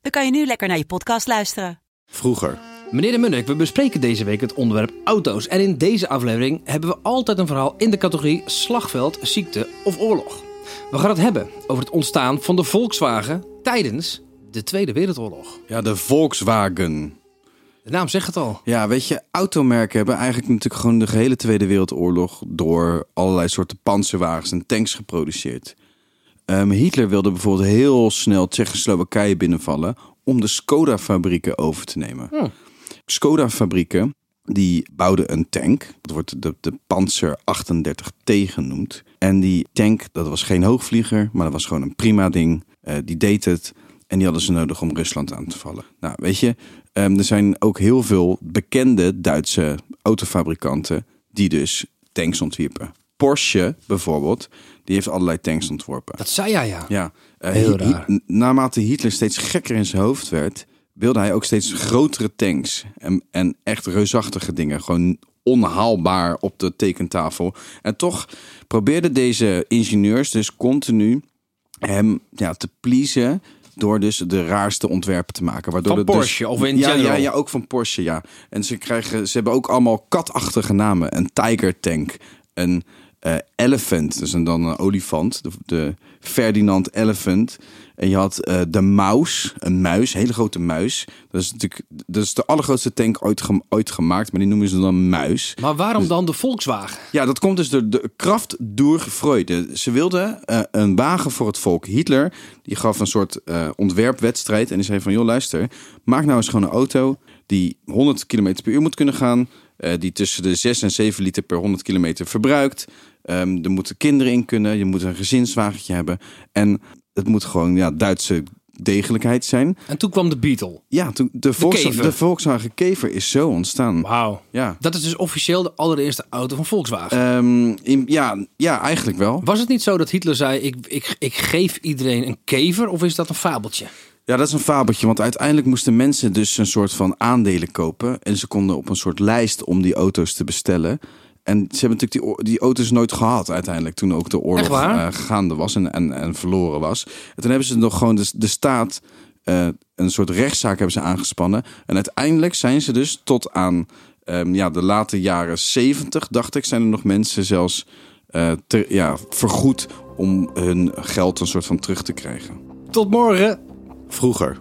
dan kan je nu lekker naar je podcast luisteren. Vroeger. Meneer de Munnik, we bespreken deze week het onderwerp auto's. En in deze aflevering hebben we altijd een verhaal in de categorie slagveld, ziekte of oorlog. We gaan het hebben over het ontstaan van de Volkswagen tijdens de Tweede Wereldoorlog. Ja, de Volkswagen. De naam zegt het al. Ja, weet je, automerken hebben eigenlijk natuurlijk gewoon de gehele Tweede Wereldoorlog door allerlei soorten panzerwagens en tanks geproduceerd. Ehm, Hitler wilde bijvoorbeeld heel snel Tsjechoslowakije binnenvallen om de Skoda-fabrieken over te nemen. Skoda-fabrieken die bouwden een tank. Dat wordt de, de Panzer 38T genoemd. En die tank, dat was geen hoogvlieger, maar dat was gewoon een prima ding. Eh, die deed het. En die hadden ze nodig om Rusland aan te vallen. Nou, weet je, ehm, er zijn ook heel veel bekende Duitse autofabrikanten die dus tanks ontwierpen. Porsche bijvoorbeeld, die heeft allerlei tanks ontworpen. Dat zei jij ja. Ja, eh, Heel Hi- raar. naarmate Hitler steeds gekker in zijn hoofd werd, wilde hij ook steeds grotere tanks en, en echt reusachtige dingen. Gewoon onhaalbaar op de tekentafel. En toch probeerden deze ingenieurs dus continu hem ja, te pleasen door dus de raarste ontwerpen te maken. Waardoor Van dus- Porsche of in ja, ja, ja, ook van Porsche, ja. En ze, krijgen, ze hebben ook allemaal katachtige namen. Een Tiger Tank, een eh, Elephant, dus een, dan een olifant. De, de Ferdinand Elephant. En je had eh, de Maus, een muis, een hele grote muis. Dat is natuurlijk dat is de allergrootste tank ooit, gem- ooit gemaakt, maar die noemen ze dan Muis. Maar waarom dan de Volkswagen? Ja, dat komt dus door de kracht door Freude. Ze wilden eh, een wagen voor het volk. Hitler die gaf een soort ontwerpwedstrijd en die zei van... joh, luister, maak nou eens gewoon een auto die 100 km per uur moet kunnen gaan... eh, die tussen de 6 en 7 liter per 100 kilometer verbruikt. Ehm, er moeten kinderen in kunnen, je moet een gezinswagentje hebben. En het moet gewoon ja, Duitse degelijkheid zijn. En toen kwam de Beetle. Ja, toen, de, Volks- Kever. de Volkswagen Kever is zo ontstaan. Wauw. Ja. Dat is dus officieel de allereerste auto van Volkswagen. Ehm, in- ja, ja, eigenlijk wel. Was het niet zo dat Hitler zei: ik, ik, ik geef iedereen een kever? Of is dat een fabeltje? Ja, dat is een fabeltje. Want uiteindelijk moesten mensen dus een soort van aandelen kopen. En ze konden op een soort lijst om die auto's te bestellen. En ze hebben natuurlijk die, die auto's nooit gehad uiteindelijk. Toen ook de oorlog eh, gaande was en, en, en verloren was. En toen hebben ze nog gewoon de, de staat... eh, een soort rechtszaak hebben ze aangespannen. En uiteindelijk zijn ze dus tot aan ehm, ja, de late jaren 70, dacht ik... zijn er nog mensen zelfs eh, te- ja, vergoed om hun geld een soort van terug te krijgen. Tot morgen. Vroeger.